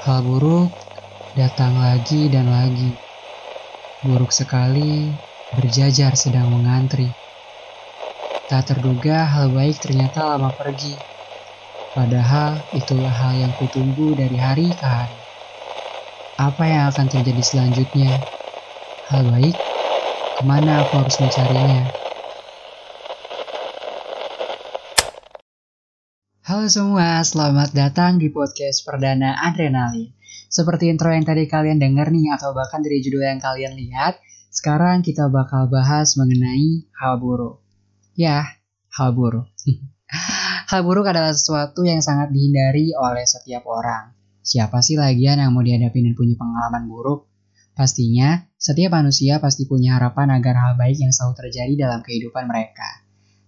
Hal buruk datang lagi dan lagi. Buruk sekali berjajar sedang mengantri. Tak terduga hal baik ternyata lama pergi. Padahal itulah hal yang kutunggu dari hari ke hari. Apa yang akan terjadi selanjutnya? Hal baik? Ke mana aku harus mencarinya? Halo semua, selamat datang di podcast perdana Adrenalin. Seperti intro yang tadi kalian denger nih, atau bahkan dari judul yang kalian lihat, sekarang kita bakal bahas mengenai hal buruk. Ya, hal buruk. hal buruk adalah sesuatu yang sangat dihindari oleh setiap orang. Siapa sih lagian yang mau dihadapi dan punya pengalaman buruk? Pastinya, setiap manusia pasti punya harapan agar hal baik yang selalu terjadi dalam kehidupan mereka.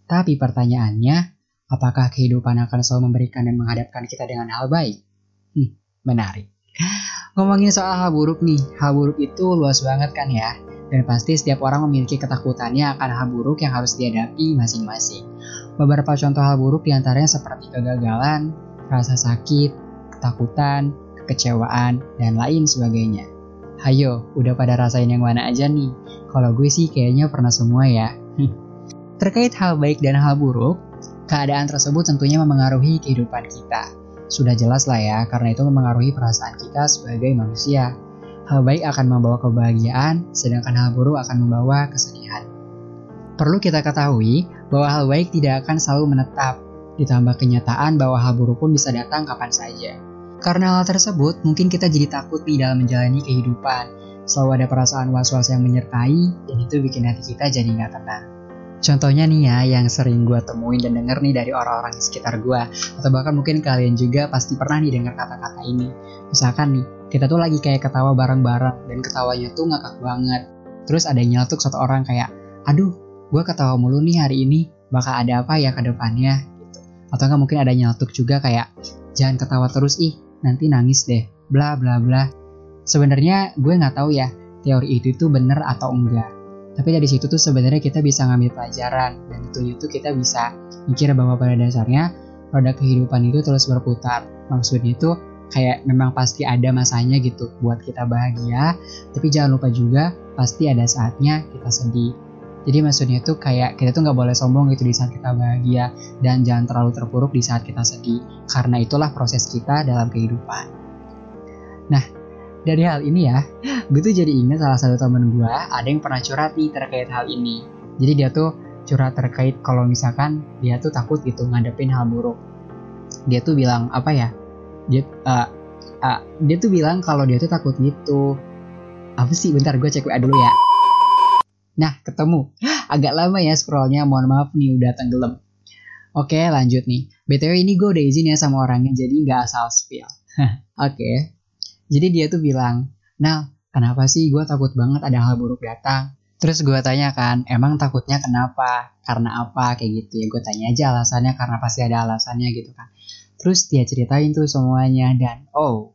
Tapi pertanyaannya, Apakah kehidupan akan selalu memberikan dan menghadapkan kita dengan hal baik? Hmm, menarik. Ngomongin soal hal buruk nih, hal buruk itu luas banget kan ya? Dan pasti setiap orang memiliki ketakutannya akan hal buruk yang harus dihadapi masing-masing. Beberapa contoh hal buruk di antaranya seperti kegagalan, rasa sakit, ketakutan, kekecewaan, dan lain sebagainya. Hayo, udah pada rasain yang mana aja nih? Kalau gue sih kayaknya pernah semua ya. Terkait hal baik dan hal buruk, Keadaan tersebut tentunya mempengaruhi kehidupan kita. Sudah jelas lah ya, karena itu mempengaruhi perasaan kita sebagai manusia. Hal baik akan membawa kebahagiaan, sedangkan hal buruk akan membawa kesedihan. Perlu kita ketahui bahwa hal baik tidak akan selalu menetap, ditambah kenyataan bahwa hal buruk pun bisa datang kapan saja. Karena hal tersebut, mungkin kita jadi takut di dalam menjalani kehidupan. Selalu ada perasaan was-was yang menyertai, dan itu bikin hati kita jadi nggak tenang. Contohnya nih ya yang sering gue temuin dan denger nih dari orang-orang di sekitar gue Atau bahkan mungkin kalian juga pasti pernah nih dengar kata-kata ini. Misalkan nih, kita tuh lagi kayak ketawa bareng-bareng dan ketawanya tuh ngakak banget. Terus ada yang nyeletuk satu orang kayak Aduh, gue ketawa mulu nih hari ini, bakal ada apa ya ke depannya? Gitu. Atau nggak mungkin ada nyeletuk juga kayak Jangan ketawa terus ih, nanti nangis deh, bla bla bla. Sebenarnya gue nggak tahu ya teori itu tuh bener atau enggak tapi dari situ tuh sebenarnya kita bisa ngambil pelajaran dan tentunya tuh kita bisa mikir bahwa pada dasarnya roda kehidupan itu terus berputar. Maksudnya itu kayak memang pasti ada masanya gitu buat kita bahagia, tapi jangan lupa juga pasti ada saatnya kita sedih. Jadi maksudnya itu kayak kita tuh nggak boleh sombong gitu di saat kita bahagia dan jangan terlalu terpuruk di saat kita sedih karena itulah proses kita dalam kehidupan. Nah, dari hal ini ya, gue tuh jadi ingat salah satu temen gue ada yang pernah curhat nih terkait hal ini. Jadi dia tuh curhat terkait kalau misalkan dia tuh takut gitu ngadepin hal buruk. Dia tuh bilang apa ya? Dia uh, uh, dia tuh bilang kalau dia tuh takut gitu. Apa sih? Bentar gue cek WA dulu ya. Nah, ketemu. Agak lama ya scrollnya, mohon maaf nih udah tenggelam. Oke, lanjut nih. BTW ini gue udah izin ya sama orangnya, jadi nggak asal spill. Oke, jadi dia tuh bilang, nah kenapa sih gue takut banget ada hal buruk datang? Terus gue tanya kan, emang takutnya kenapa? Karena apa? Kayak gitu ya. Gue tanya aja alasannya karena pasti ada alasannya gitu kan. Terus dia ceritain tuh semuanya dan oh,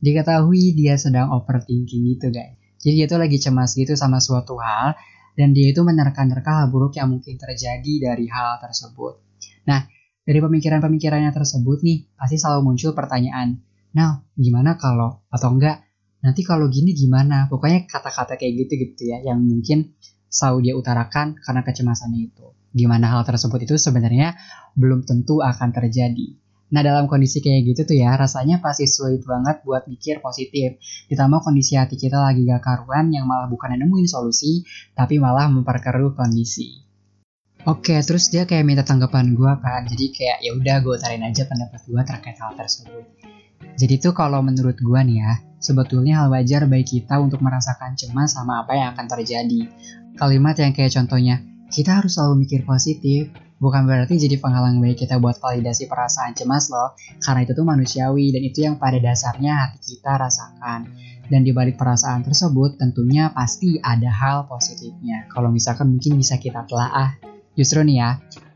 diketahui dia sedang overthinking gitu guys. Jadi dia tuh lagi cemas gitu sama suatu hal dan dia itu menerka-nerka hal buruk yang mungkin terjadi dari hal tersebut. Nah, dari pemikiran-pemikirannya tersebut nih, pasti selalu muncul pertanyaan, Nah, gimana kalau atau enggak nanti kalau gini gimana? Pokoknya kata-kata kayak gitu gitu ya yang mungkin selalu dia utarakan karena kecemasannya itu. Gimana hal tersebut itu sebenarnya belum tentu akan terjadi. Nah dalam kondisi kayak gitu tuh ya rasanya pasti sulit banget buat mikir positif. Ditambah kondisi hati kita lagi gak karuan yang malah bukan nemuin solusi tapi malah memperkeruh kondisi. Oke, terus dia kayak minta tanggapan gue kan, jadi kayak ya udah gue tarin aja pendapat gue terkait hal tersebut. Jadi tuh kalau menurut gue nih ya, sebetulnya hal wajar bagi kita untuk merasakan cemas sama apa yang akan terjadi. Kalimat yang kayak contohnya, kita harus selalu mikir positif, bukan berarti jadi penghalang bagi kita buat validasi perasaan cemas loh, karena itu tuh manusiawi dan itu yang pada dasarnya hati kita rasakan. Dan di balik perasaan tersebut tentunya pasti ada hal positifnya. Kalau misalkan mungkin bisa kita telaah. Justru nih ya,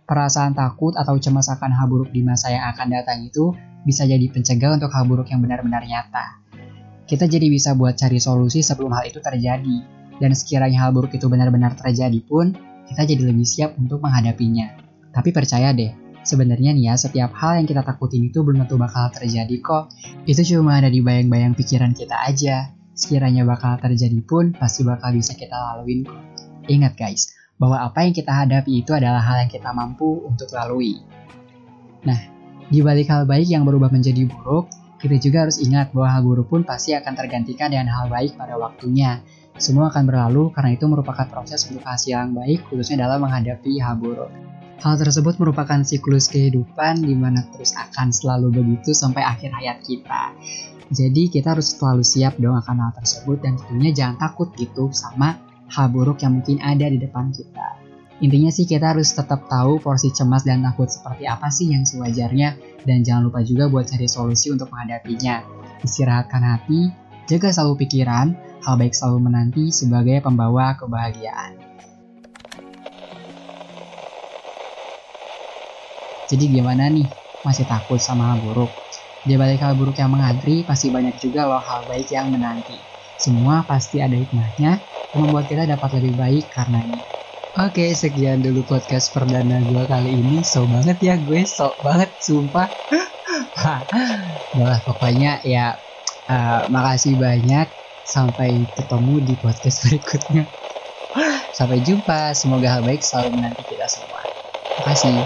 perasaan takut atau cemas akan hal buruk di masa yang akan datang itu bisa jadi pencegah untuk hal buruk yang benar-benar nyata. Kita jadi bisa buat cari solusi sebelum hal itu terjadi, dan sekiranya hal buruk itu benar-benar terjadi pun, kita jadi lebih siap untuk menghadapinya. Tapi percaya deh, Sebenarnya nih ya, setiap hal yang kita takutin itu belum tentu bakal terjadi kok. Itu cuma ada di bayang-bayang pikiran kita aja. Sekiranya bakal terjadi pun, pasti bakal bisa kita laluin kok. Ingat guys, bahwa apa yang kita hadapi itu adalah hal yang kita mampu untuk lalui. Nah, di balik hal baik yang berubah menjadi buruk, kita juga harus ingat bahwa hal buruk pun pasti akan tergantikan dengan hal baik pada waktunya. Semua akan berlalu karena itu merupakan proses untuk hasil yang baik khususnya dalam menghadapi hal buruk. Hal tersebut merupakan siklus kehidupan di mana terus akan selalu begitu sampai akhir hayat kita. Jadi kita harus selalu siap dong akan hal tersebut dan tentunya jangan takut gitu sama hal buruk yang mungkin ada di depan kita. Intinya sih kita harus tetap tahu porsi cemas dan takut seperti apa sih yang sewajarnya dan jangan lupa juga buat cari solusi untuk menghadapinya. Istirahatkan hati, jaga selalu pikiran, hal baik selalu menanti sebagai pembawa kebahagiaan. Jadi gimana nih? Masih takut sama hal buruk? Di balik hal buruk yang mengantri, pasti banyak juga loh hal baik yang menanti. Semua pasti ada hikmahnya, yang membuat kita dapat lebih baik karenanya. Oke, sekian dulu podcast perdana gue kali ini. So banget ya gue, so banget, sumpah. Udah pokoknya ya uh, makasih banyak. Sampai ketemu di podcast berikutnya. Sampai jumpa, semoga hal baik selalu menanti kita semua. Terima kasih.